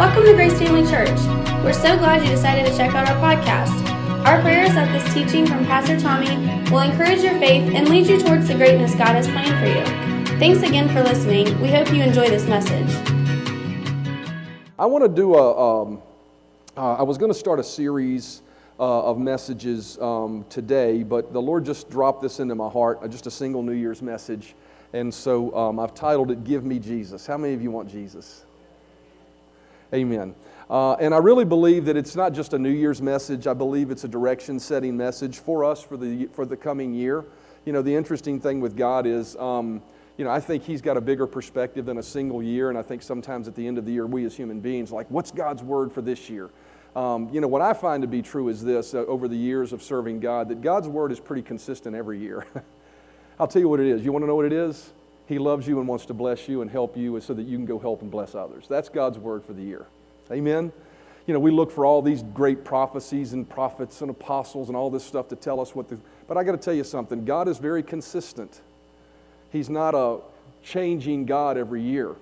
Welcome to Grace Family Church. We're so glad you decided to check out our podcast. Our prayer is that this teaching from Pastor Tommy will encourage your faith and lead you towards the greatness God has planned for you. Thanks again for listening. We hope you enjoy this message. I want to do a. Um, uh, I was going to start a series uh, of messages um, today, but the Lord just dropped this into my heart, uh, just a single New Year's message. And so um, I've titled it, Give Me Jesus. How many of you want Jesus? Amen. Uh, and I really believe that it's not just a New Year's message. I believe it's a direction setting message for us for the, for the coming year. You know, the interesting thing with God is, um, you know, I think He's got a bigger perspective than a single year. And I think sometimes at the end of the year, we as human beings, like, what's God's word for this year? Um, you know, what I find to be true is this uh, over the years of serving God, that God's word is pretty consistent every year. I'll tell you what it is. You want to know what it is? He loves you and wants to bless you and help you so that you can go help and bless others. That's God's word for the year. Amen? You know, we look for all these great prophecies and prophets and apostles and all this stuff to tell us what the. But I got to tell you something God is very consistent. He's not a changing God every year.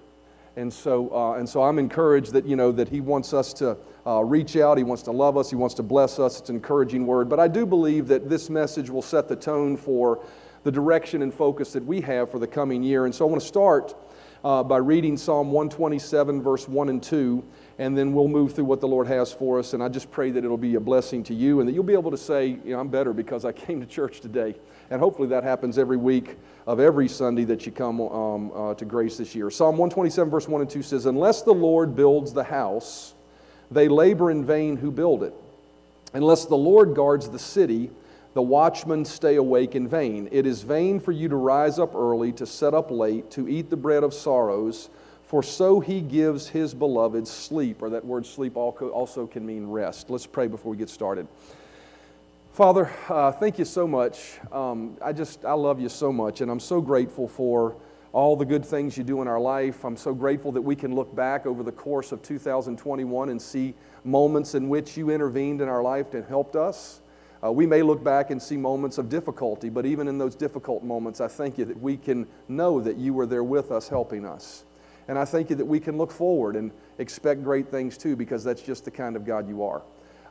And so, uh, and so I'm encouraged that, you know, that He wants us to uh, reach out. He wants to love us. He wants to bless us. It's an encouraging word. But I do believe that this message will set the tone for the direction and focus that we have for the coming year. And so I want to start uh, by reading Psalm 127, verse 1 and 2, and then we'll move through what the Lord has for us. And I just pray that it'll be a blessing to you and that you'll be able to say, you know, I'm better because I came to church today. And hopefully that happens every week of every Sunday that you come um, uh, to grace this year. Psalm 127, verse 1 and 2 says, Unless the Lord builds the house, they labor in vain who build it. Unless the Lord guards the city, the watchmen stay awake in vain. It is vain for you to rise up early, to set up late, to eat the bread of sorrows, for so he gives his beloved sleep, or that word sleep also can mean rest. Let's pray before we get started. Father, uh, thank you so much. Um, I just, I love you so much, and I'm so grateful for all the good things you do in our life. I'm so grateful that we can look back over the course of 2021 and see moments in which you intervened in our life and helped us. Uh, we may look back and see moments of difficulty, but even in those difficult moments, I thank you that we can know that you were there with us, helping us. And I thank you that we can look forward and expect great things too, because that's just the kind of God you are.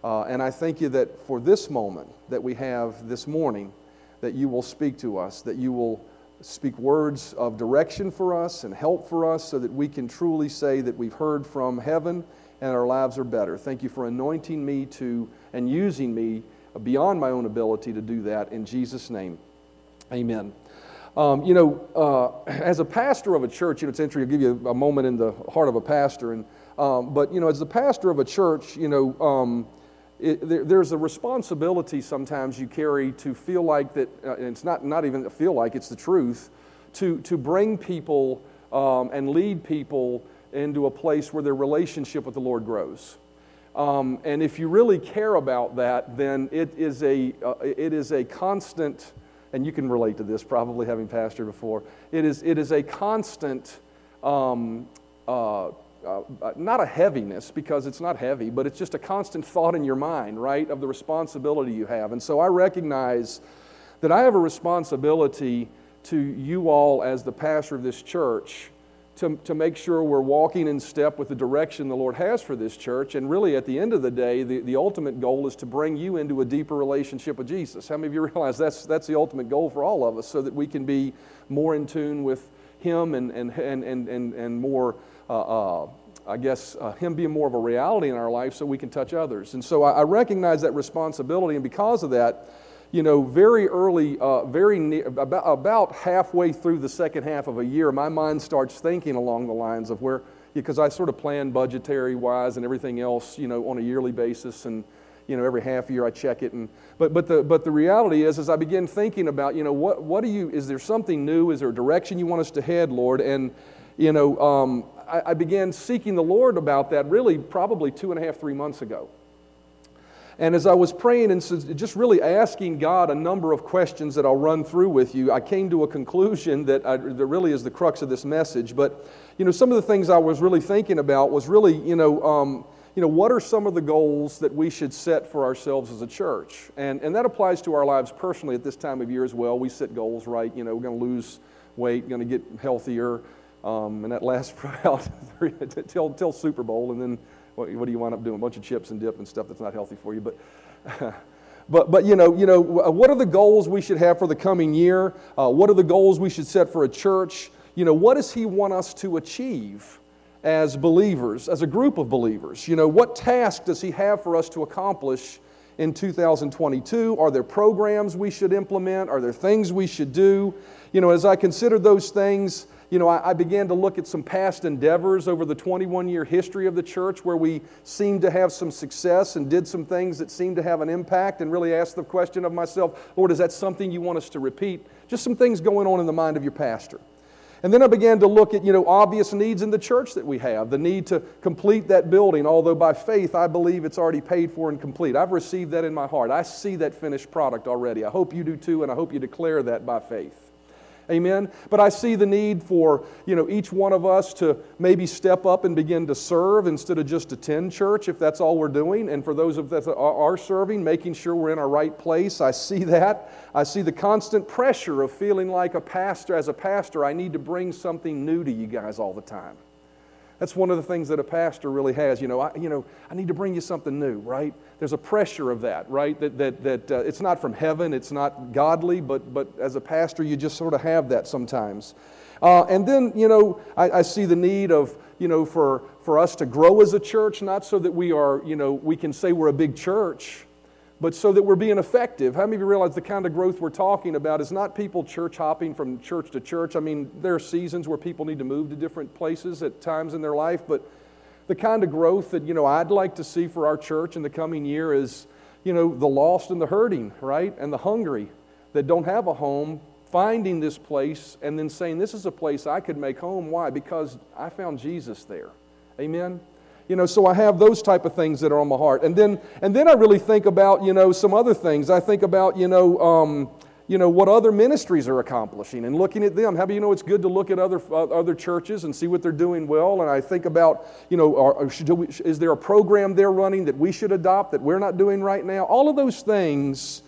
Uh, and I thank you that for this moment that we have this morning, that you will speak to us, that you will speak words of direction for us and help for us so that we can truly say that we've heard from heaven and our lives are better. Thank you for anointing me to and using me beyond my own ability to do that. In Jesus' name, amen. Um, you know, uh, as a pastor of a church, you know, it's interesting. I'll give you a moment in the heart of a pastor. And, um, but, you know, as the pastor of a church, you know, um, it, there, there's a responsibility sometimes you carry to feel like that, uh, and it's not, not even feel like, it's the truth, to, to bring people um, and lead people into a place where their relationship with the Lord grows. Um, and if you really care about that, then it is a, uh, it is a constant, and you can relate to this probably having pastored before, it is, it is a constant, um, uh, uh, not a heaviness because it's not heavy, but it's just a constant thought in your mind, right, of the responsibility you have. And so I recognize that I have a responsibility to you all as the pastor of this church to, to make sure we're walking in step with the direction the Lord has for this church. And really, at the end of the day, the, the ultimate goal is to bring you into a deeper relationship with Jesus. How many of you realize that's, that's the ultimate goal for all of us so that we can be more in tune with Him and, and, and, and, and, and more, uh, uh, I guess, uh, Him being more of a reality in our life so we can touch others. And so I, I recognize that responsibility, and because of that, you know, very early, uh, very near, about, about halfway through the second half of a year, my mind starts thinking along the lines of where, because I sort of plan budgetary wise and everything else, you know, on a yearly basis, and you know, every half year I check it. And but but the but the reality is, as I begin thinking about, you know, what what do you? Is there something new? Is there a direction you want us to head, Lord? And you know, um, I, I began seeking the Lord about that really probably two and a half, three months ago. And as I was praying and just really asking God a number of questions that I'll run through with you, I came to a conclusion that, I, that really is the crux of this message. But, you know, some of the things I was really thinking about was really, you know, um, you know, what are some of the goals that we should set for ourselves as a church? And, and that applies to our lives personally at this time of year as well. We set goals, right? You know, we're going to lose weight, going to get healthier, Um, and that lasts for about till, till Super Bowl, and then what, what, do you wind up doing? A bunch of chips and dip and stuff that's not healthy for you. But, but, but you know, you know, what are the goals we should have for the coming year? Uh, what are the goals we should set for a church? You know, what does He want us to achieve as believers, as a group of believers? You know, what task does He have for us to accomplish? in 2022? Are there programs we should implement? Are there things we should do? You know, as I consider those things, you know, I, I, began to look at some past endeavors over the 21 year history of the church where we seemed to have some success and did some things that seemed to have an impact and really asked the question of myself, Lord, is that something you want us to repeat? Just some things going on in the mind of your pastor. And then I began to look at, you know, obvious needs in the church that we have. The need to complete that building, although by faith I believe it's already paid for and complete. I've received that in my heart. I see that finished product already. I hope you do too, and I hope you declare that by faith. Amen. But I see the need for, you know, each one of us to maybe step up and begin to serve instead of just attend church if that's all we're doing. And for those of us that are serving, making sure we're in our right place. I see that. I see the constant pressure of feeling like a pastor, as a pastor, I need to bring something new to you guys all the time. That's one of the things that a pastor really has. You know, I, you know, I need to bring you something new, right? There's a pressure of that, right? That, that, that uh, it's not from heaven, it's not godly, but, but as a pastor, you just sort of have that sometimes. Uh, and then, you know, I, I see the need of, you know, for, for us to grow as a church, not so that we are, you know, we can say we're a big church, but so that we're being effective. How many of you realize the kind of growth we're talking about is not people church hopping from church to church? I mean, there are seasons where people need to move to different places at times in their life, but the kind of growth that, you know, I'd like to see for our church in the coming year is, you know, the lost and the hurting, right? And the hungry that don't have a home finding this place and then saying, This is a place I could make home. Why? Because I found Jesus there. Amen? You know so i have those type of things that are on my heart. And then and then i really think about you know some other things. I think about you know um, you know what other ministries are accomplishing and looking at them. How do you know it's good to look at other uh, other churches and see what they're doing well. And i think about you know are, we, is there a program they're running that we should adopt that we're not doing right now? All of those things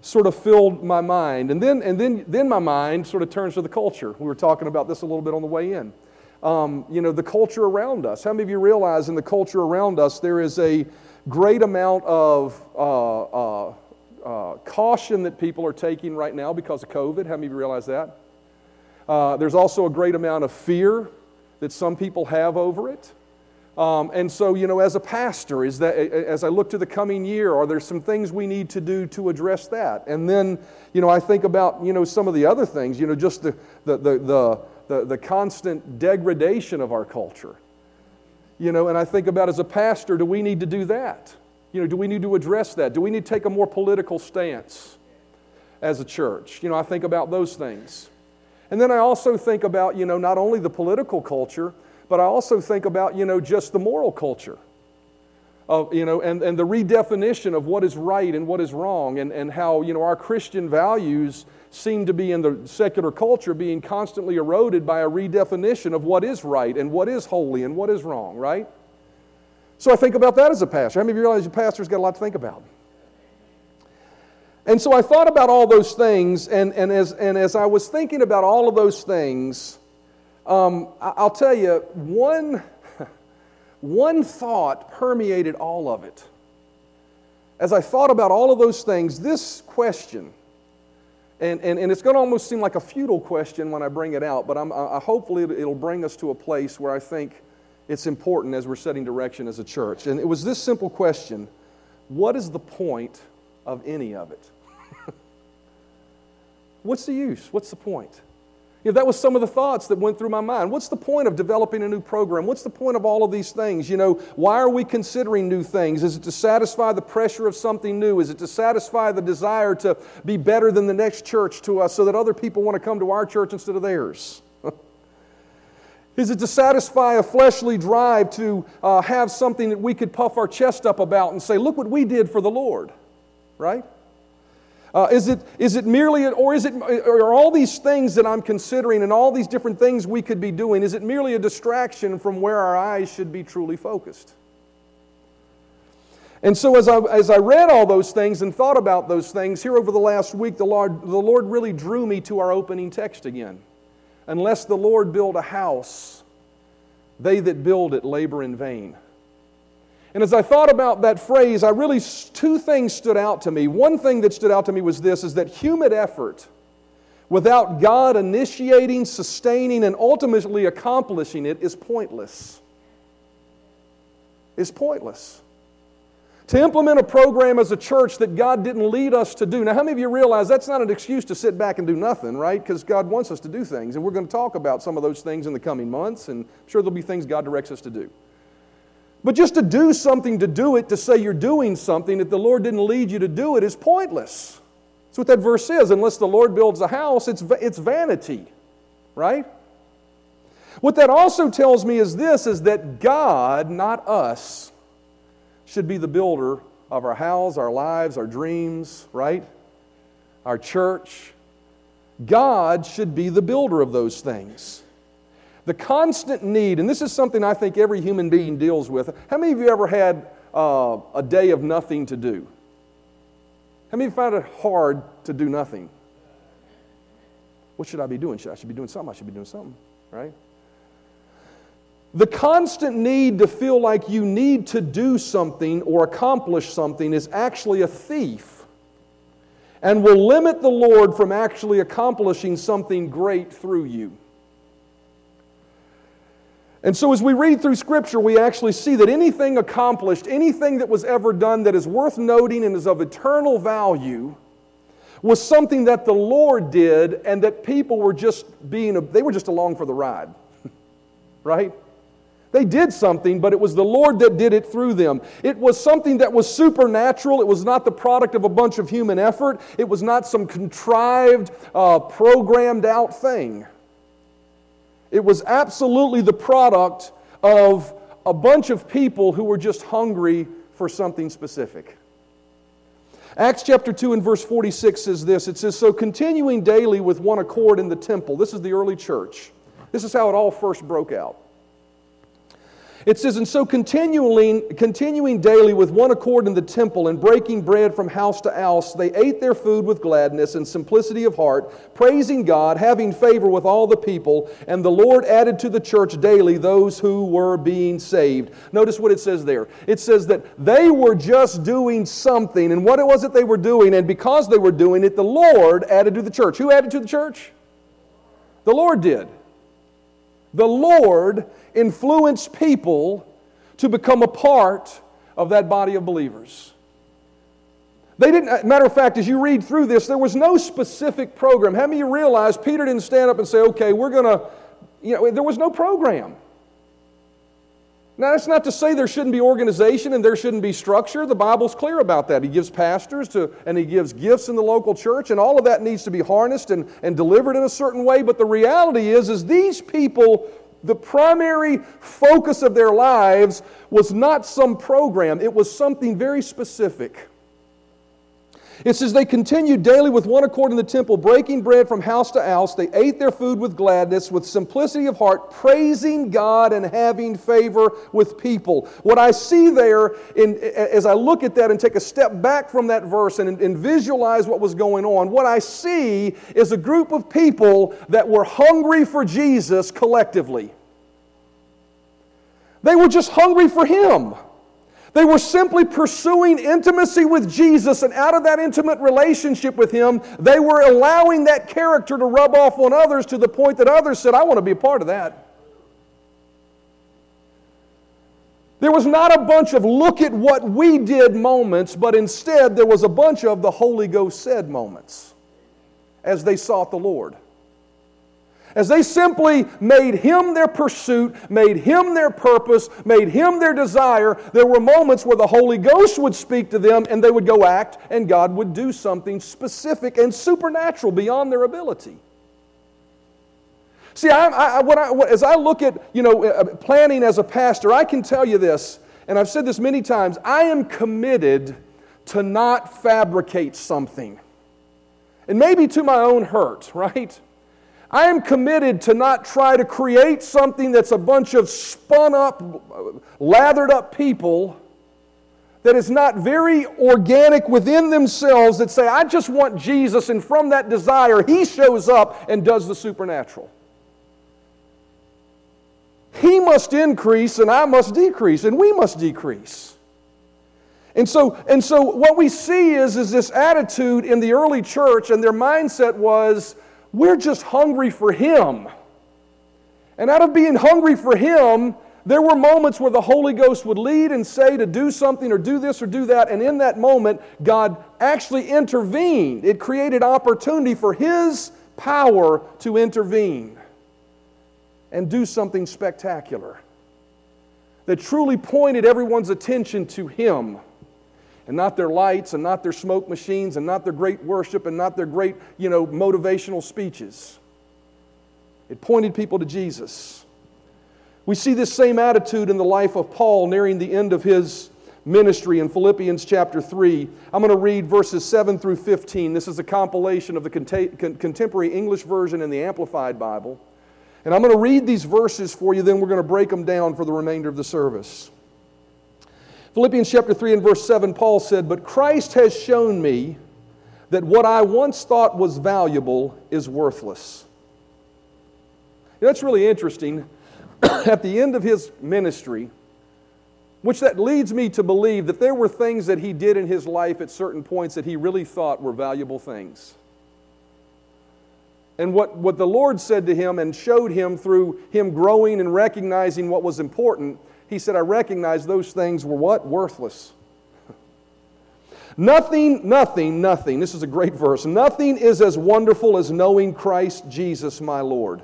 sort of filled my mind. And then and then then my mind sort of turns to the culture. We were talking about this a little bit on the way in um, you know, the culture around us. How many of you realize in the culture around us there is a great amount of uh, uh, uh, caution that people are taking right now because of COVID? How many of you realize that? Uh, there's also a great amount of fear that some people have over it. Um, and so, you know, as a pastor, is that as I look to the coming year, are there some things we need to do to address that? And then, you know, I think about, you know, some of the other things, you know, just the, the, the, the the, the constant degradation of our culture. You know, and I think about as a pastor, do we need to do that? You know, do we need to address that? Do we need to take a more political stance as a church? You know, I think about those things. And then I also think about, you know, not only the political culture, but I also think about, you know, just the moral culture. Of, you know, and, and the redefinition of what is right and what is wrong, and, and how you know, our Christian values seem to be in the secular culture being constantly eroded by a redefinition of what is right and what is holy and what is wrong, right? So I think about that as a pastor. How many of you realize your pastor's got a lot to think about? And so I thought about all those things, and, and, as, and as I was thinking about all of those things, um, I'll tell you, one, one thought permeated all of it. As I thought about all of those things, this question and, and, and it's going to almost seem like a futile question when I bring it out, but I'm, I, hopefully it'll bring us to a place where I think it's important as we're setting direction as a church. And it was this simple question What is the point of any of it? What's the use? What's the point? You know, that was some of the thoughts that went through my mind. What's the point of developing a new program? What's the point of all of these things? You know, why are we considering new things? Is it to satisfy the pressure of something new? Is it to satisfy the desire to be better than the next church to us so that other people want to come to our church instead of theirs? Is it to satisfy a fleshly drive to uh, have something that we could puff our chest up about and say, look what we did for the Lord? Right? Uh, is, it, is it merely, or is it, are all these things that I'm considering and all these different things we could be doing, is it merely a distraction from where our eyes should be truly focused? And so, as I, as I read all those things and thought about those things, here over the last week, the Lord, the Lord really drew me to our opening text again. unless the Lord build a house, they that build it labor in vain. And as I thought about that phrase, I really, two things stood out to me. One thing that stood out to me was this is that human effort, without God initiating, sustaining, and ultimately accomplishing it, is pointless. Is pointless to implement a program as a church that God didn't lead us to do. Now, how many of you realize that's not an excuse to sit back and do nothing, right? Because God wants us to do things. And we're going to talk about some of those things in the coming months, and I'm sure there'll be things God directs us to do. But just to do something to do it, to say you're doing something that the Lord didn't lead you to do it, is pointless. That's what that verse says. Unless the Lord builds a house, it's, it's vanity, right? What that also tells me is this is that God, not us, should be the builder of our house, our lives, our dreams, right? Our church. God should be the builder of those things. The constant need, and this is something I think every human being deals with. How many of you ever had uh, a day of nothing to do? How many found it hard to do nothing? What should I be doing? Should I should be doing something? I should be doing something, right? The constant need to feel like you need to do something or accomplish something is actually a thief and will limit the Lord from actually accomplishing something great through you. And so, as we read through Scripture, we actually see that anything accomplished, anything that was ever done that is worth noting and is of eternal value, was something that the Lord did and that people were just being, they were just along for the ride. right? They did something, but it was the Lord that did it through them. It was something that was supernatural. It was not the product of a bunch of human effort. It was not some contrived, uh, programmed out thing. It was absolutely the product of a bunch of people who were just hungry for something specific. Acts chapter 2 and verse 46 says this it says, So continuing daily with one accord in the temple, this is the early church. This is how it all first broke out. It says, And so continuing, continuing daily with one accord in the temple and breaking bread from house to house, they ate their food with gladness and simplicity of heart, praising God, having favor with all the people. And the Lord added to the church daily those who were being saved. Notice what it says there. It says that they were just doing something. And what it was that they were doing, and because they were doing it, the Lord added to the church. Who added to the church? The Lord did. The Lord influenced people to become a part of that body of believers. They didn't, uh, matter of fact, as you read through this, there was no specific program. How many you realize Peter didn't stand up and say, okay, we're going to, you know, there was no program. Now, that's not to say there shouldn't be organization and there shouldn't be structure. The Bible's clear about that. He gives pastors to, and he gives gifts in the local church, and all of that needs to be harnessed and, and delivered in a certain way. But the reality is, is these people, the primary focus of their lives was not some program, it was something very specific. It says, They continued daily with one accord in the temple, breaking bread from house to house. They ate their food with gladness, with simplicity of heart, praising God and having favor with people. What I see there, in, as I look at that and take a step back from that verse and, and visualize what was going on, what I see is a group of people that were hungry for Jesus collectively. They were just hungry for Him. They were simply pursuing intimacy with Jesus, and out of that intimate relationship with Him, they were allowing that character to rub off on others to the point that others said, I want to be a part of that. There was not a bunch of look at what we did moments, but instead there was a bunch of the Holy Ghost said moments as they sought the Lord. As they simply made Him their pursuit, made Him their purpose, made Him their desire, there were moments where the Holy Ghost would speak to them and they would go act, and God would do something specific and supernatural beyond their ability. See, I, I, I, as I look at you know, uh, planning as a pastor, I can tell you this, and I've said this many times I am committed to not fabricate something. And maybe to my own hurt, right? I am committed to not try to create something that's a bunch of spun up, lathered up people that is not very organic within themselves that say, I just want Jesus, and from that desire, He shows up and does the supernatural. He must increase and I must decrease, and we must decrease. And so, and so what we see is, is this attitude in the early church, and their mindset was, we're just hungry for Him. And out of being hungry for Him, there were moments where the Holy Ghost would lead and say to do something or do this or do that, and in that moment, God actually intervened. It created opportunity for His power to intervene and do something spectacular that truly pointed everyone's attention to Him and not their lights and not their smoke machines and not their great worship and not their great, you know, motivational speeches. It pointed people to Jesus. We see this same attitude in the life of Paul nearing the end of his ministry in Philippians chapter 3. I'm going to read verses 7 through 15. This is a compilation of the contemporary English version and the Amplified Bible. And I'm going to read these verses for you, then we're going to break them down for the remainder of the service. Philippians chapter 3 and verse 7, Paul said, But Christ has shown me that what I once thought was valuable is worthless. You know, that's really interesting. At the end of his ministry, which that leads me to believe that there were things that he did in his life at certain points that he really thought were valuable things. And what, what the Lord said to him and showed him through him growing and recognizing what was important he said, I recognize those things were what? Worthless. nothing, nothing, nothing. This is a great verse. Nothing is as wonderful as knowing Christ Jesus, my Lord.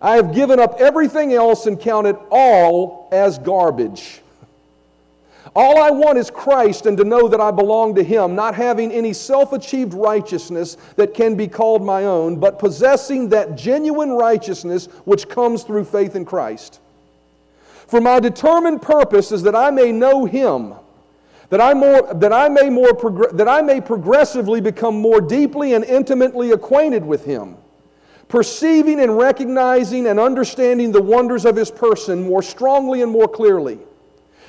I have given up everything else and counted all as garbage. All I want is Christ and to know that I belong to Him, not having any self achieved righteousness that can be called my own, but possessing that genuine righteousness which comes through faith in Christ. For my determined purpose is that I may know him, that I, more, that I, may, more that I may progressively become more deeply and intimately acquainted with him, perceiving and recognizing and understanding the wonders of his person more strongly and more clearly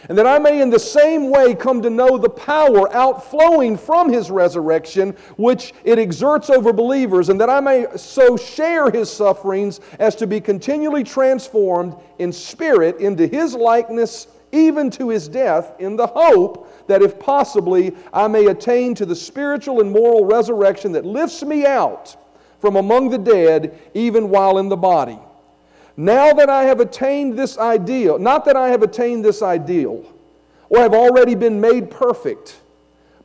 and that I may in the same way come to know the power outflowing from his resurrection, which it exerts over believers, and that I may so share his sufferings as to be continually transformed in spirit into his likeness, even to his death, in the hope that if possibly I may attain to the spiritual and moral resurrection that lifts me out from among the dead, even while in the body. Now that I have attained this ideal, not that I have attained this ideal or have already been made perfect,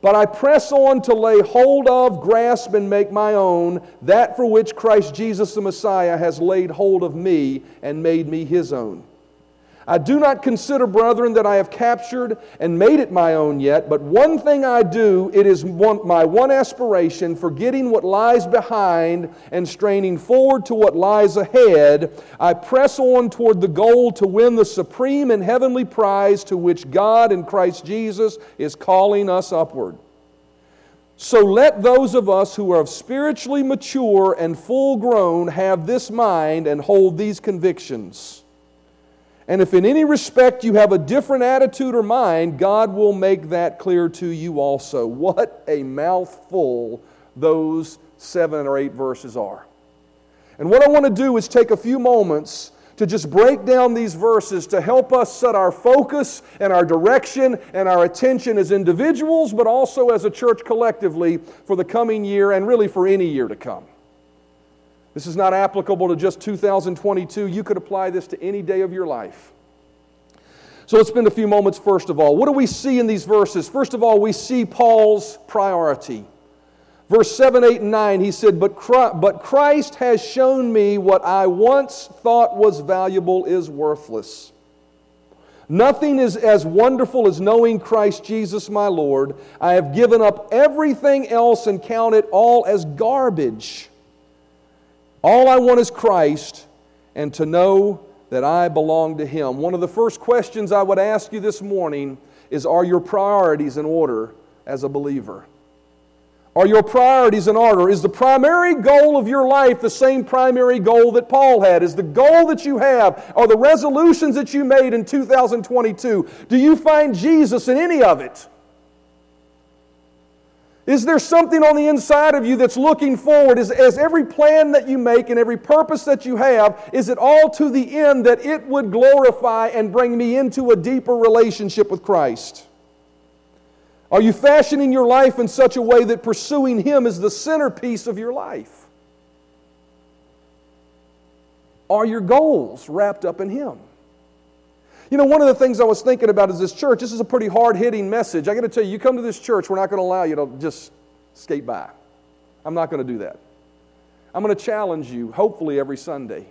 but I press on to lay hold of, grasp, and make my own that for which Christ Jesus the Messiah has laid hold of me and made me his own. I do not consider, brethren, that I have captured and made it my own yet, but one thing I do, it is one, my one aspiration, forgetting what lies behind and straining forward to what lies ahead. I press on toward the goal to win the supreme and heavenly prize to which God in Christ Jesus is calling us upward. So let those of us who are spiritually mature and full grown have this mind and hold these convictions. And if in any respect you have a different attitude or mind, God will make that clear to you also. What a mouthful those seven or eight verses are. And what I want to do is take a few moments to just break down these verses to help us set our focus and our direction and our attention as individuals, but also as a church collectively for the coming year and really for any year to come. This is not applicable to just 2022. You could apply this to any day of your life. So let's spend a few moments first of all. What do we see in these verses? First of all, we see Paul's priority. Verse 7, 8, and 9, he said, But Christ has shown me what I once thought was valuable is worthless. Nothing is as wonderful as knowing Christ Jesus my Lord. I have given up everything else and count it all as garbage all I want is Christ and to know that I belong to Him. One of the first questions I would ask you this morning is Are your priorities in order as a believer? Are your priorities in order? Is the primary goal of your life the same primary goal that Paul had? Is the goal that you have, are the resolutions that you made in 2022, do you find Jesus in any of it? Is there something on the inside of you that's looking forward? Is, is every plan that you make and every purpose that you have, is it all to the end that it would glorify and bring me into a deeper relationship with Christ? Are you fashioning your life in such a way that pursuing Him is the centerpiece of your life? Are your goals wrapped up in Him? You know, one of the things I was thinking about is this church. This is a pretty hard hitting message. I got to tell you, you come to this church, we're not going to allow you to just skate by. I'm not going to do that. I'm going to challenge you, hopefully, every Sunday.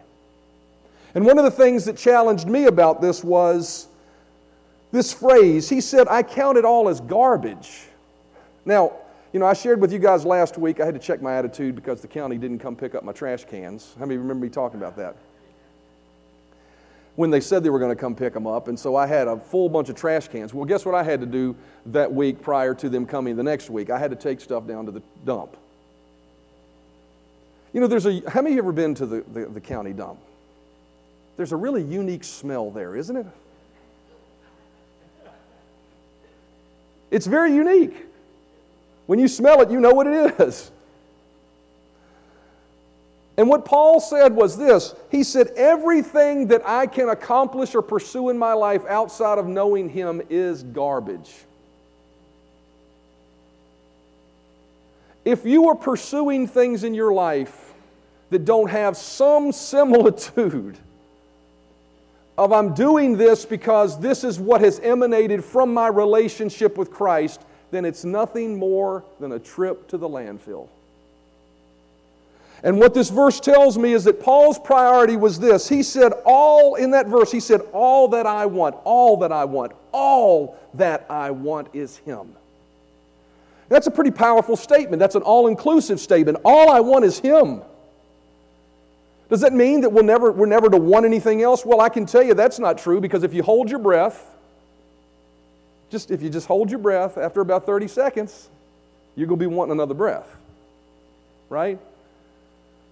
And one of the things that challenged me about this was this phrase. He said, I count it all as garbage. Now, you know, I shared with you guys last week, I had to check my attitude because the county didn't come pick up my trash cans. How many remember me talking about that? When they said they were going to come pick them up. And so I had a full bunch of trash cans. Well, guess what I had to do that week prior to them coming the next week? I had to take stuff down to the dump. You know, there's a, how many of you ever been to the, the, the county dump? There's a really unique smell there, isn't it? It's very unique. When you smell it, you know what it is. And what Paul said was this He said, Everything that I can accomplish or pursue in my life outside of knowing Him is garbage. If you are pursuing things in your life that don't have some similitude of I'm doing this because this is what has emanated from my relationship with Christ, then it's nothing more than a trip to the landfill. And what this verse tells me is that Paul's priority was this. He said, All, in that verse, he said, All that I want, all that I want, all that I want is Him. That's a pretty powerful statement. That's an all inclusive statement. All I want is Him. Does that mean that we'll never, we're never to want anything else? Well, I can tell you that's not true because if you hold your breath, just if you just hold your breath after about 30 seconds, you're going to be wanting another breath. Right?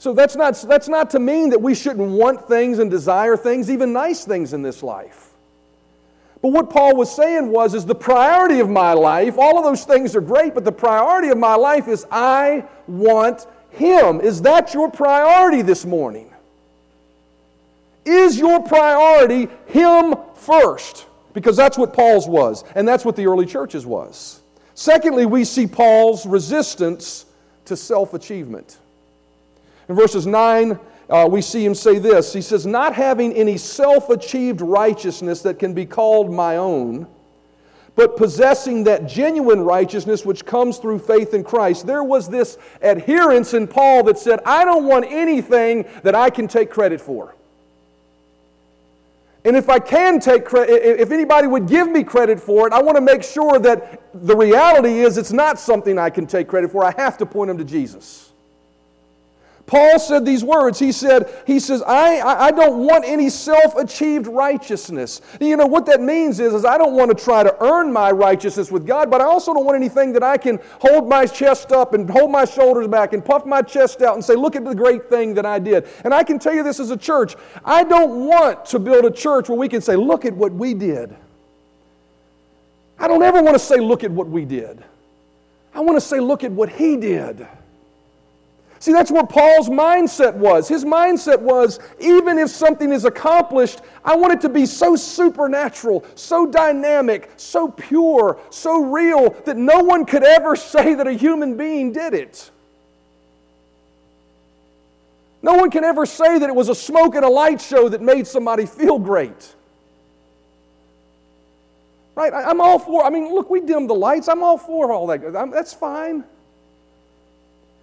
So that's not, that's not to mean that we shouldn't want things and desire things, even nice things in this life. But what Paul was saying was, is the priority of my life, all of those things are great, but the priority of my life is I want Him. Is that your priority this morning? Is your priority Him first? Because that's what Paul's was, and that's what the early churches was. Secondly, we see Paul's resistance to self achievement. In verses 9, uh, we see him say this He says, Not having any self achieved righteousness that can be called my own, but possessing that genuine righteousness which comes through faith in Christ. There was this adherence in Paul that said, I don't want anything that I can take credit for. And if I can take credit, if anybody would give me credit for it, I want to make sure that the reality is it's not something I can take credit for. I have to point them to Jesus. Paul said these words. He said, he says, I, I don't want any self-achieved righteousness. You know, what that means is, is I don't want to try to earn my righteousness with God, but I also don't want anything that I can hold my chest up and hold my shoulders back and puff my chest out and say, look at the great thing that I did. And I can tell you this as a church. I don't want to build a church where we can say, look at what we did. I don't ever want to say, look at what we did. I want to say, look at what he did. See, that's where Paul's mindset was. His mindset was even if something is accomplished, I want it to be so supernatural, so dynamic, so pure, so real that no one could ever say that a human being did it. No one can ever say that it was a smoke and a light show that made somebody feel great. Right? I'm all for, I mean, look, we dim the lights. I'm all for all that. that's fine.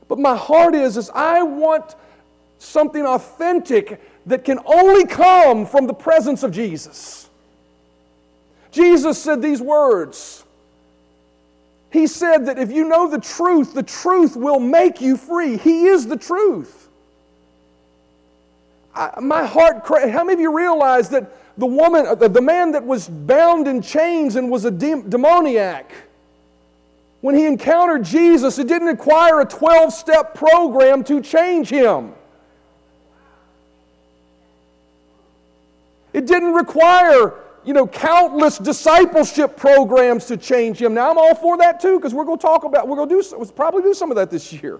But my heart is, is I want something authentic that can only come from the presence of Jesus. Jesus said these words. He said that if you know the truth, the truth will make you free. He is the truth. I, my heart, how many of you realize that the woman, uh, the man that was bound in chains and was a demoniac, when he encountered Jesus, it didn't require a 12 step program to change him. It didn't require you know, countless discipleship programs to change him. Now, I'm all for that too, because we're going to talk about, we're going to do, we'll probably do some of that this year.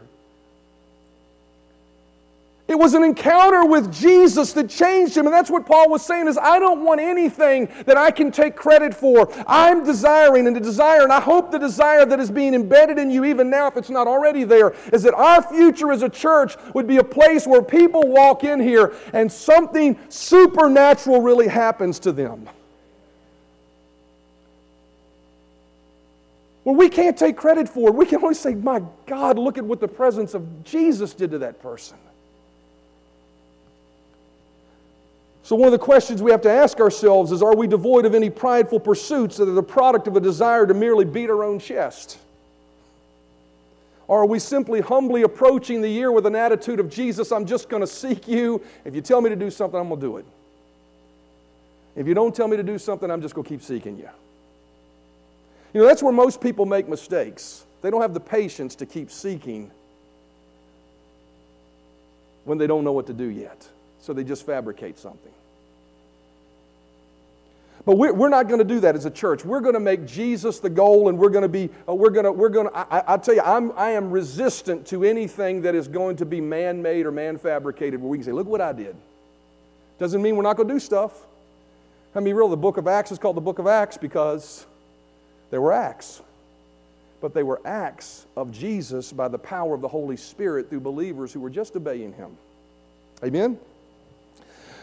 It was an encounter with Jesus that changed him. And that's what Paul was saying is I don't want anything that I can take credit for. I'm desiring and the desire, and I hope the desire that is being embedded in you even now, if it's not already there, is that our future as a church would be a place where people walk in here and something supernatural really happens to them. Well, we can't take credit for it. We can only say, my God, look at what the presence of Jesus did to that person. So, one of the questions we have to ask ourselves is Are we devoid of any prideful pursuits that are the product of a desire to merely beat our own chest? Or are we simply humbly approaching the year with an attitude of Jesus, I'm just going to seek you. If you tell me to do something, I'm going to do it. If you don't tell me to do something, I'm just going to keep seeking you. You know, that's where most people make mistakes. They don't have the patience to keep seeking when they don't know what to do yet. So they just fabricate something. But we're, we're not going to do that as a church. We're going to make Jesus the goal, and we're going to be, uh, we're going to, we're going to, I, I tell you, I'm, I am resistant to anything that is going to be man made or man fabricated where we can say, look what I did. Doesn't mean we're not going to do stuff. I mean, real, the book of Acts is called the book of Acts because there were acts. But they were acts of Jesus by the power of the Holy Spirit through believers who were just obeying Him. Amen?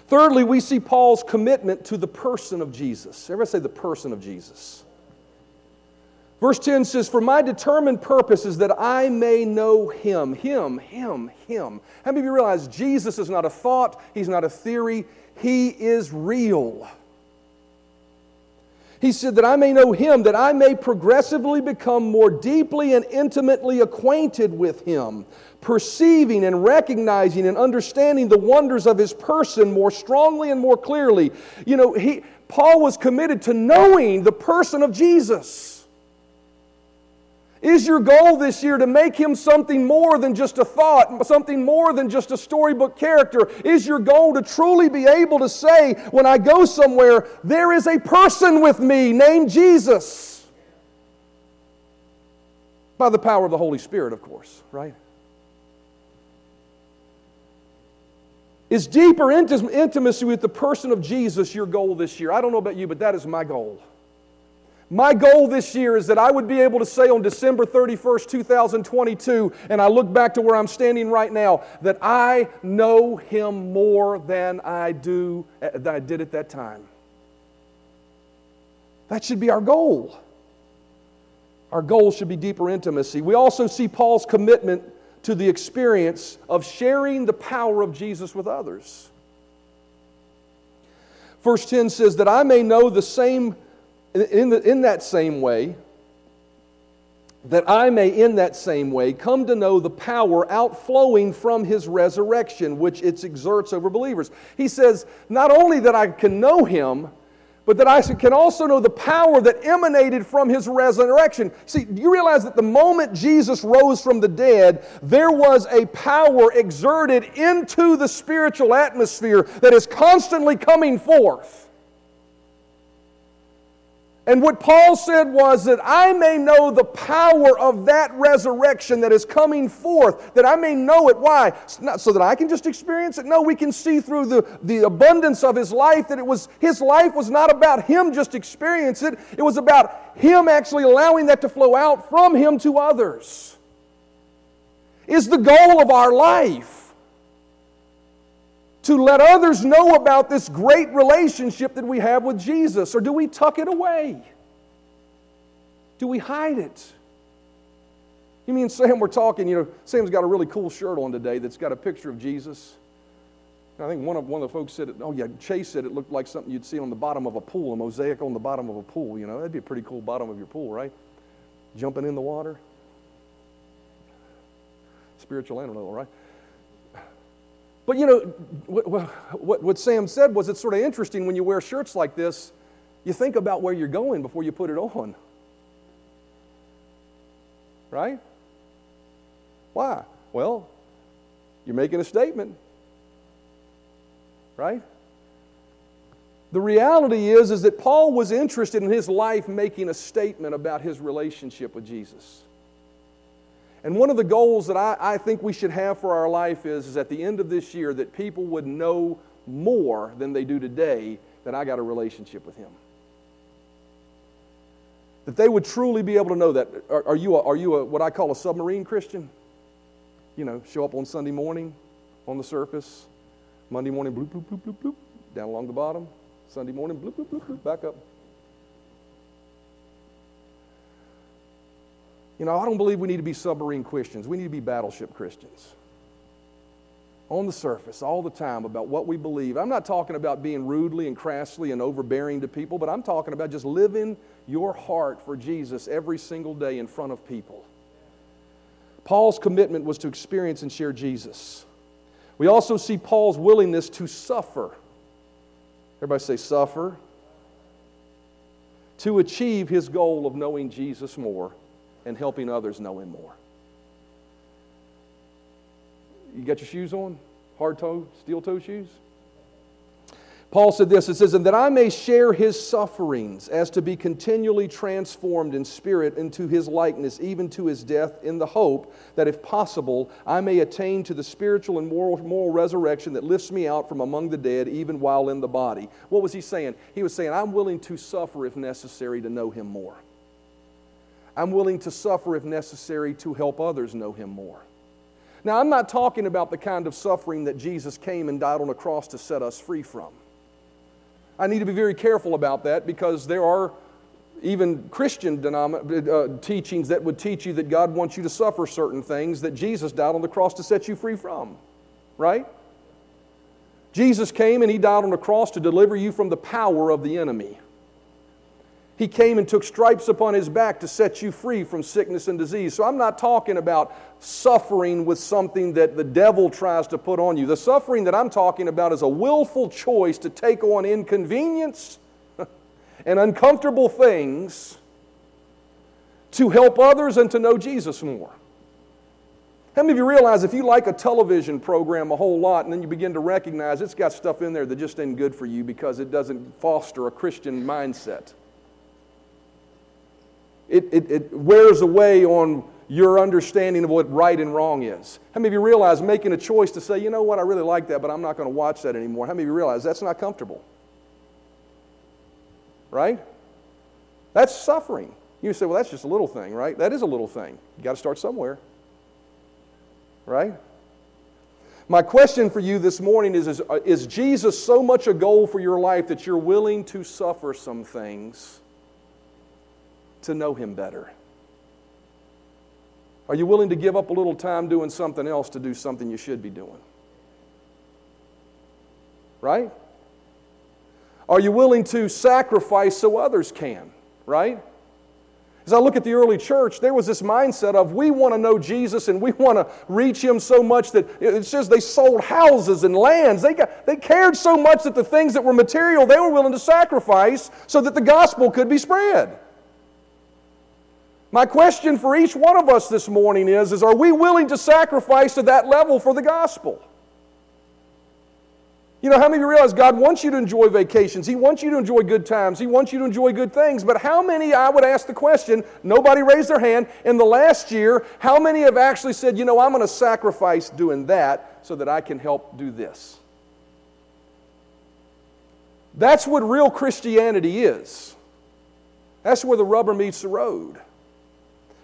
Thirdly, we see Paul's commitment to the person of Jesus. Everybody say the person of Jesus. Verse 10 says, For my determined purpose is that I may know him. Him, him, him. How many of you realize Jesus is not a thought, he's not a theory, he is real. He said, That I may know him, that I may progressively become more deeply and intimately acquainted with him, perceiving and recognizing and understanding the wonders of his person more strongly and more clearly. You know, he, Paul was committed to knowing the person of Jesus. Is your goal this year to make him something more than just a thought, something more than just a storybook character? Is your goal to truly be able to say, when I go somewhere, there is a person with me named Jesus? By the power of the Holy Spirit, of course, right? Is deeper intimacy with the person of Jesus your goal this year? I don't know about you, but that is my goal. My goal this year is that I would be able to say on December 31st, 2022, and I look back to where I'm standing right now, that I know Him more than I do eh, than I did at that time. That should be our goal. Our goal should be deeper intimacy. We also see Paul's commitment to the experience of sharing the power of Jesus with others. Verse 10 says, That I may know the same, in, the, in that same way, that I may in that same way come to know the power outflowing from his resurrection, which it exerts over believers. He says, Not only that I can know him, but that I can also know the power that emanated from his resurrection. See, you realize that the moment Jesus rose from the dead, there was a power exerted into the spiritual atmosphere that is constantly coming forth. And what Paul said was that I may know the power of that resurrection that is coming forth, that I may know it. Why? Not so that I can just experience it. No, we can see through the, the abundance of his life that it was his life was not about him just experience it. It was about him actually allowing that to flow out from him to others. Is the goal of our life to let others know about this great relationship that we have with Jesus? Or do we tuck it away? Do we hide it? You mean Sam we're talking, you know, Sam's got a really cool shirt on today that's got a picture of Jesus. I think one of, one of the folks said, it, oh yeah, Chase said it looked like something you'd see on the bottom of a pool, a mosaic on the bottom of a pool. You know, that'd be a pretty cool bottom of your pool, right? Jumping in the water. Spiritual animal, right? But you know, what, what, what Sam said was it's sort of interesting when you wear shirts like this, you think about where you're going before you put it on. Right? Why? Well, you're making a statement. Right? The reality is, is that Paul was interested in his life making a statement about his relationship with Jesus. And one of the goals that I, I think we should have for our life is, is at the end of this year that people would know more than they do today that I got a relationship with him. That they would truly be able to know that. Are, are you, a, are you a, what I call a submarine Christian? You know, show up on Sunday morning on the surface, Monday morning, bloop, bloop, bloop, bloop, bloop, down along the bottom, Sunday morning, bloop, bloop, bloop, bloop, back up. You know, I don't believe we need to be submarine Christians. We need to be battleship Christians. On the surface, all the time, about what we believe. I'm not talking about being rudely and crassly and overbearing to people, but I'm talking about just living your heart for Jesus every single day in front of people. Paul's commitment was to experience and share Jesus. We also see Paul's willingness to suffer. Everybody say, suffer. To achieve his goal of knowing Jesus more and helping others know him more. You got your shoes on? Hard toe, steel toe shoes? Paul said this it says, And that I may share his sufferings, as to be continually transformed in spirit into his likeness, even to his death, in the hope that if possible, I may attain to the spiritual and moral, moral resurrection that lifts me out from among the dead, even while in the body. What was he saying? He was saying, I'm willing to suffer if necessary to know him more. I'm willing to suffer if necessary to help others know him more. Now, I'm not talking about the kind of suffering that Jesus came and died on a cross to set us free from. I need to be very careful about that because there are even Christian uh, teachings that would teach you that God wants you to suffer certain things that Jesus died on the cross to set you free from. Right? Jesus came and He died on the cross to deliver you from the power of the enemy. He came and took stripes upon his back to set you free from sickness and disease. So I'm not talking about suffering with something that the devil tries to put on you. The suffering that I'm talking about is a willful choice to take on inconvenience and uncomfortable things to help others and to know Jesus more. How many of you realize if you like a television program a whole lot and then you begin to recognize it's got stuff in there that just ain't good for you because it doesn't foster a Christian mindset? It, it, it wears away on your understanding of what right and wrong is. How many of you realize making a choice to say, you know what, I really like that, but I'm not going to watch that anymore? How many of you realize that's not comfortable? Right? That's suffering. You say, well, that's just a little thing, right? That is a little thing. You got to start somewhere. Right? My question for you this morning is, is uh, Is Jesus so much a goal for your life that you're willing to suffer some things? To know Him better? Are you willing to give up a little time doing something else to do something you should be doing? Right? Are you willing to sacrifice so others can? Right? As I look at the early church, there was this mindset of we want to know Jesus and we want to reach him so much that it says they sold houses and lands. They, got, they cared so much that the things that were material they were willing to sacrifice so that the gospel could be spread. My question for each one of us this morning is, is are we willing to sacrifice to that level for the gospel? You know, how many of you realize God wants you to enjoy vacations? He wants you to enjoy good times. He wants you to enjoy good things. But how many, I would ask the question, nobody raised their hand, in the last year, how many have actually said, you know, I'm going to sacrifice doing that so that I can help do this? That's what real Christianity is. That's where the rubber meets the road.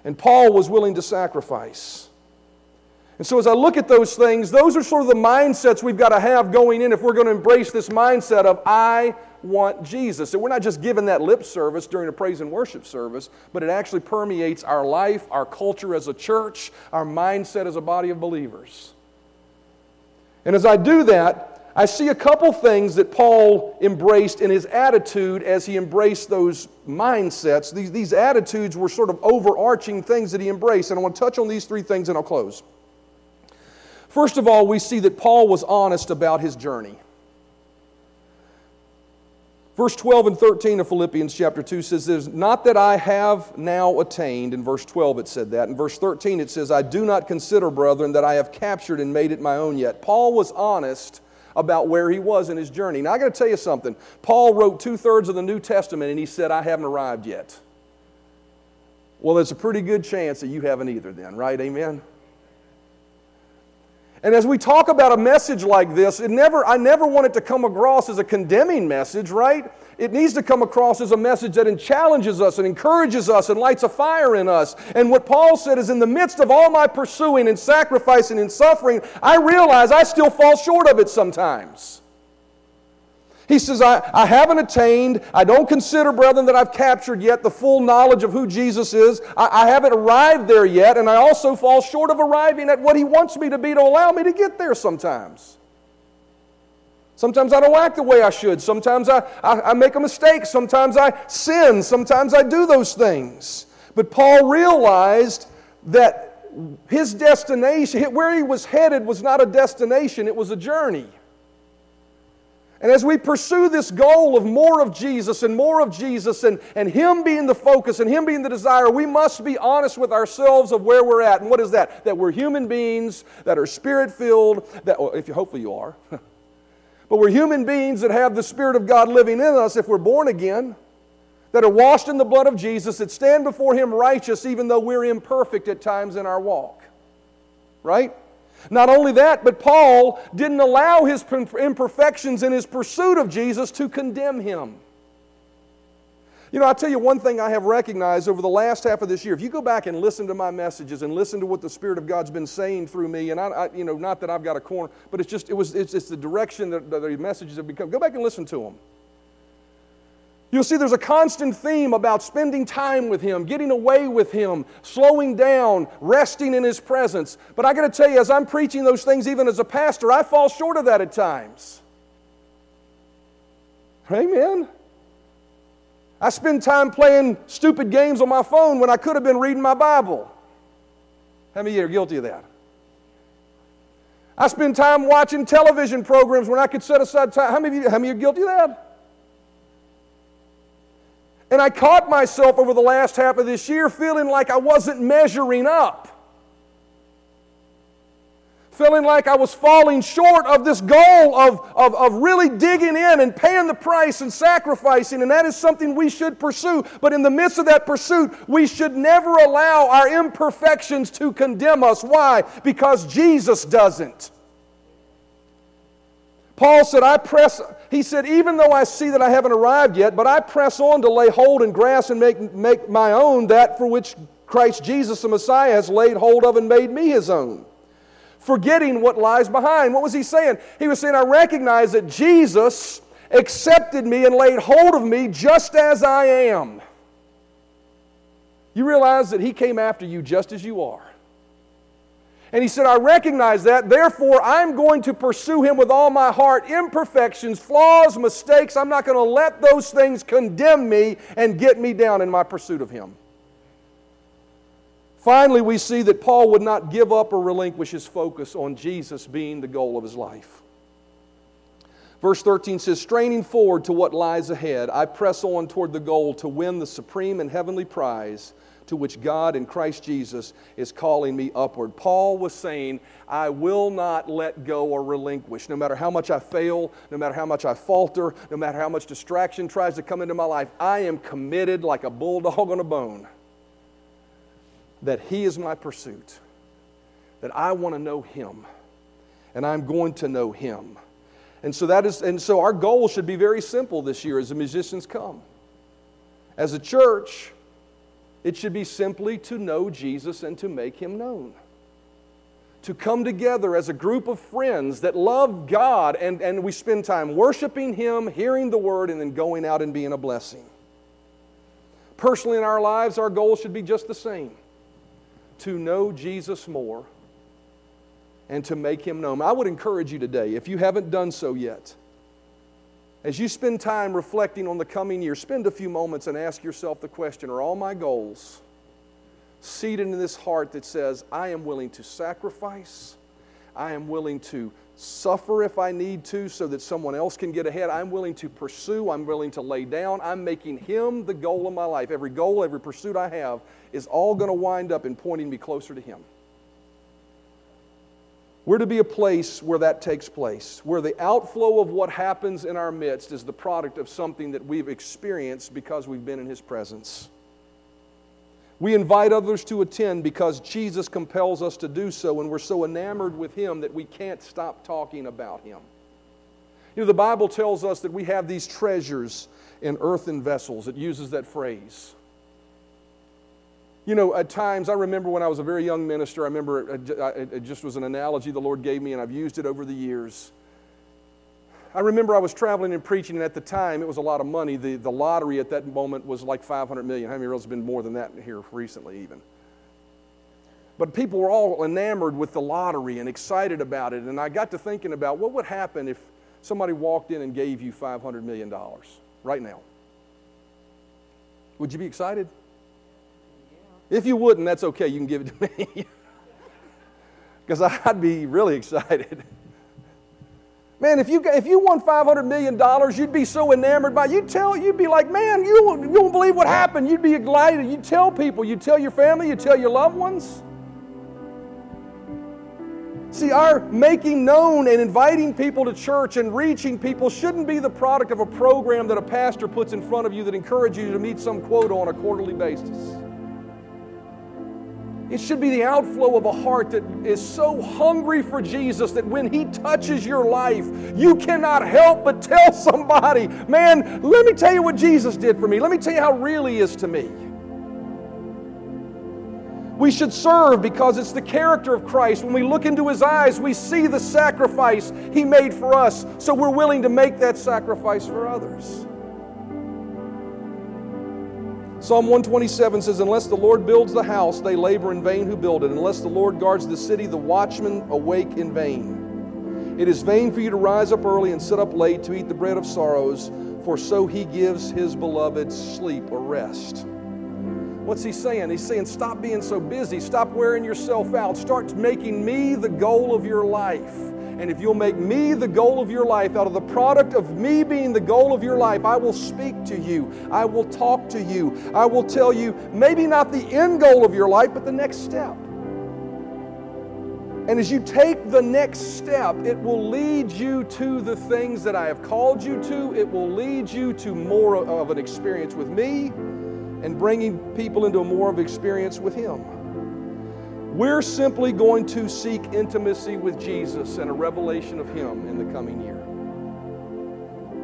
And Paul was willing to sacrifice. And so, as I look at those things, those are sort of the mindsets we've got to have going in if we're going to embrace this mindset of, I want Jesus. And we're not just giving that lip service during a praise and worship service, but it actually permeates our life, our culture as a church, our mindset as a body of believers. And as I do that, I see a couple things that Paul embraced in his attitude as he embraced those mindsets. These, these attitudes were sort of overarching things that he embraced. And I want to touch on these three things and I'll close. First of all, we see that Paul was honest about his journey. Verse 12 and 13 of Philippians chapter 2 says this Not that I have now attained. In verse 12 it said that. In verse 13 it says, I do not consider, brethren, that I have captured and made it my own yet. Paul was honest about where he was in his journey. Now, I got to tell you something. Paul wrote two thirds of the New Testament and he said, I haven't arrived yet. Well, there's a pretty good chance that you haven't either, then, right? Amen? And as we talk about a message like this, it never, I never want it to come across as a condemning message, right? It needs to come across as a message that challenges us and encourages us and lights a fire in us. And what Paul said is, in the midst of all my pursuing and sacrificing and suffering, I realize I still fall short of it sometimes. He says, I, I haven't attained, I don't consider, brethren, that I've captured yet the full knowledge of who Jesus is. I, I haven't arrived there yet, and I also fall short of arriving at what He wants me to be to allow me to get there sometimes. Sometimes I don't act the way I should. Sometimes I, I, I, make a mistake. Sometimes I sin. Sometimes I do those things. But Paul realized that his destination, where he was headed, was not a destination, it was a journey. And as we pursue this goal of more of Jesus and more of Jesus and, and Him being the focus and Him being the desire, we must be honest with ourselves of where we're at. And what is that? That we're human beings that are spirit filled, that, well, if you, hopefully you are. but we're human beings that have the Spirit of God living in us if we're born again, that are washed in the blood of Jesus, that stand before Him righteous even though we're imperfect at times in our walk. Right? Not only that, but Paul didn't allow his imperfections in his pursuit of Jesus to condemn him. You know, I'll tell you one thing I have recognized over the last half of this year. If you go back and listen to my messages and listen to what the Spirit of God's been saying through me, and I, I you know, not that I've got a corner, but it's just, it was, it's, it's the direction that the messages have become. Go back and listen to them. You'll see there's a constant theme about spending time with Him, getting away with Him, slowing down, resting in His presence. But I got to tell you, as I'm preaching those things, even as a pastor, I fall short of that at times. Amen. I spend time playing stupid games on my phone when I could have been reading my Bible. How many of you are guilty of that? I spend time watching television programs when I could set aside time. How many of you, how many of you are guilty of that? And I caught myself over the last half of this year feeling like I wasn't measuring up. Feeling like I was falling short of this goal of, of, of really digging in and paying the price and sacrificing, and that is something we should pursue. But in the midst of that pursuit, we should never allow our imperfections to condemn us. Why? Because Jesus doesn't. Paul said, I press, he said, even though I see that I haven't arrived yet, but I press on to lay hold and grasp and make, make my own that for which Christ Jesus, the Messiah, has laid hold of and made me his own. Forgetting what lies behind. What was he saying? He was saying, I recognize that Jesus accepted me and laid hold of me just as I am. You realize that he came after you just as you are. And he said, I recognize that. Therefore, I'm going to pursue him with all my heart. Imperfections, flaws, mistakes, I'm not going to let those things condemn me and get me down in my pursuit of him. Finally, we see that Paul would not give up or relinquish his focus on Jesus being the goal of his life. Verse 13 says, Straining forward to what lies ahead, I press on toward the goal to win the supreme and heavenly prize to which God in Christ Jesus is calling me upward. Paul was saying, I will not let go or relinquish. No matter how much I fail, no matter how much I falter, no matter how much distraction tries to come into my life, I am committed like a bulldog on a bone that He is my pursuit, that I want to know Him, and I'm going to know Him. And so that is, and so our goal should be very simple this year as the musicians come. As a church, it should be simply to know Jesus and to make him known. To come together as a group of friends that love God and, and we spend time worshiping Him, hearing the Word, and then going out and being a blessing. Personally, in our lives, our goal should be just the same to know Jesus more and to make Him known. I would encourage you today, if you haven't done so yet, as you spend time reflecting on the coming year, spend a few moments and ask yourself the question Are all my goals seated in this heart that says, I am willing to sacrifice, I am willing to suffer if I need to so that someone else can get ahead. I'm willing to pursue. I'm willing to lay down. I'm making Him the goal of my life. Every goal, every pursuit I have is all going to wind up in pointing me closer to Him. We're to be a place where that takes place, where the outflow of what happens in our midst is the product of something that we've experienced because we've been in His presence. We invite others to attend because Jesus compels us to do so, and we're so enamored with Him that we can't stop talking about Him. You know, the Bible tells us that we have these treasures in earthen vessels. It uses that phrase. You know, at times, I remember when I was a very young minister, I remember it, just was an analogy the Lord gave me, and I've used it over the years. I remember I was traveling and preaching, and at the time, it was a lot of money. The, the lottery at that moment was like 500 million. How many of has been more than that here recently, even? But people were all enamored with the lottery and excited about it. And I got to thinking about what would happen if somebody walked in and gave you $500 million right now. Would you be excited? If you wouldn't, that's okay. You can give it to me. Because I'd be really excited. Man, if you, if you won $500 million, you'd be so enamored by it. You'd tell, you'd be like, man, you, you won't believe what happened. You'd be delighted. You'd tell people. You'd tell your family. You'd tell your loved ones. See, our making known and inviting people to church and reaching people shouldn't be the product of a program that a pastor puts in front of you that encourages you to meet some quota on a quarterly basis. It should be the outflow of a heart that is so hungry for Jesus that when He touches your life, you cannot help but tell somebody, man, let me tell you what Jesus did for me. Let me tell you how real He is to me. We should serve because it's the character of Christ. When we look into His eyes, we see the sacrifice He made for us, so we're willing to make that sacrifice for others. Psalm 127 says, Unless the Lord builds the house, they labor in vain who build it. Unless the Lord guards the city, the watchmen awake in vain. It is vain for you to rise up early and sit up late to eat the bread of sorrows, for so he gives his beloved sleep or rest. What's he saying? He's saying, Stop being so busy. Stop wearing yourself out. Start making me the goal of your life. And if you'll make me the goal of your life, out of the product of me being the goal of your life, I will speak to you. I will talk to you. I will tell you maybe not the end goal of your life, but the next step. And as you take the next step, it will lead you to the things that I have called you to. It will lead you to more of an experience with me and bringing people into more of an experience with Him. We're simply going to seek intimacy with Jesus and a revelation of Him in the coming year.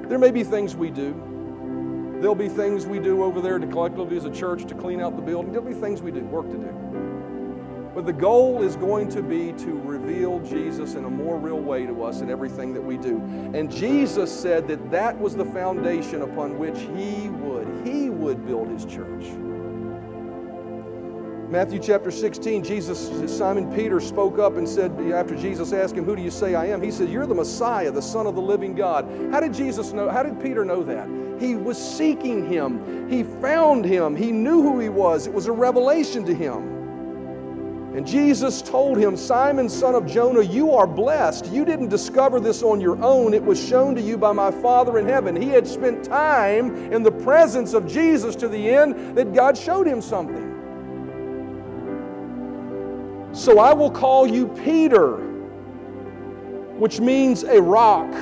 There may be things we do. There'll be things we do over there to collectively as a church to clean out the building. There'll be things we do, work to do. But the goal is going to be to reveal Jesus in a more real way to us in everything that we do. And Jesus said that that was the foundation upon which He would, He would build His church. Matthew chapter 16, Jesus, Simon Peter spoke up and said, after Jesus asked him, Who do you say I am? He said, You're the Messiah, the Son of the living God. How did Jesus know? How did Peter know that? He was seeking him. He found him. He knew who he was. It was a revelation to him. And Jesus told him, Simon, son of Jonah, you are blessed. You didn't discover this on your own. It was shown to you by my Father in heaven. He had spent time in the presence of Jesus to the end that God showed him something. So I will call you Peter, which means a rock.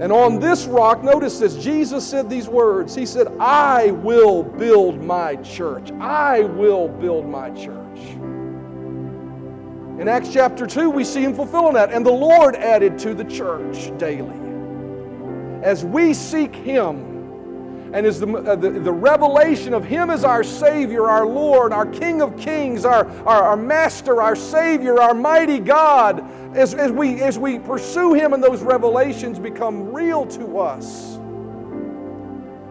And on this rock, notice this, Jesus said these words. He said, I will build my church. I will build my church. In Acts chapter 2, we see him fulfilling that. And the Lord added to the church daily. As we seek him, and is the, uh, the, the, revelation of Him as our Savior, our Lord, our King of Kings, our, our, our Master, our Savior, our mighty God, as, as, we, as we pursue Him and those revelations become real to us,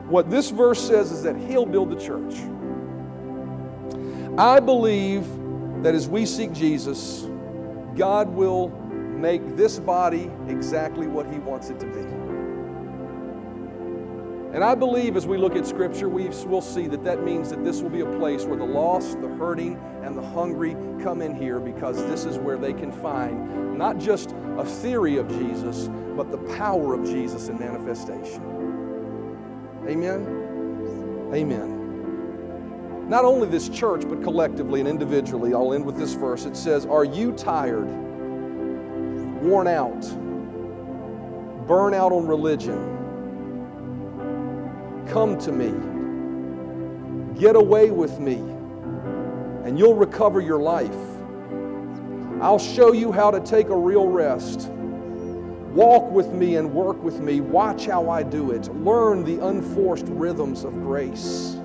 what this verse says is that He'll build the church. I believe that as we seek Jesus, God will make this body exactly what He wants it to be. And I believe as we look at Scripture, we will see that that means that this will be a place where the lost, the hurting, and the hungry come in here because this is where they can find not just a theory of Jesus, but the power of Jesus in manifestation. Amen? Amen. Not only this church, but collectively and individually, I'll end with this verse. It says, Are you tired worn out, burn out on religion, come to me. Get away with me, and you'll recover your life. I'll show you how to take a real rest. Walk with me and work with me. Watch how I do it. Learn the unforced rhythms of grace.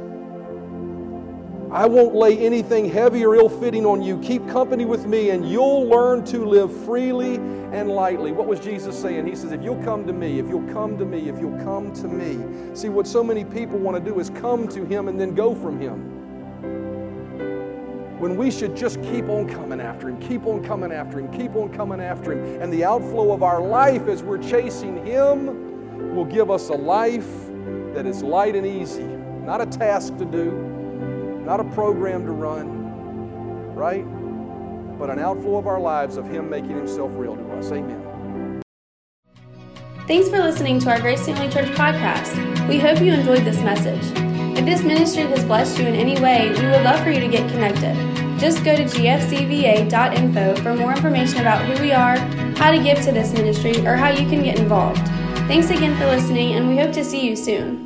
I won't lay anything heavy or ill fitting on you. Keep company with me, and you'll learn to live freely and lightly. What was Jesus saying? He says, If you'll come to me, if you'll come to me, if you'll come to me. See, what so many people want to do is come to Him and then go from Him. When we should just keep on coming after Him, keep on coming after Him, keep on coming after Him. And the outflow of our life as we're chasing Him will give us a life that is light and easy, not a task to do not a program to run, right? But an outflow of our lives of Him making Himself real to us. Amen. Thanks for listening to our Grace Family Church podcast. We hope you enjoyed this message. If this ministry has blessed you in any way, we would love for you to get connected. Just go to gfcva.info for more information about who we are, how to give to this ministry, or how you can get involved. Thanks again for listening, and we hope to see you soon.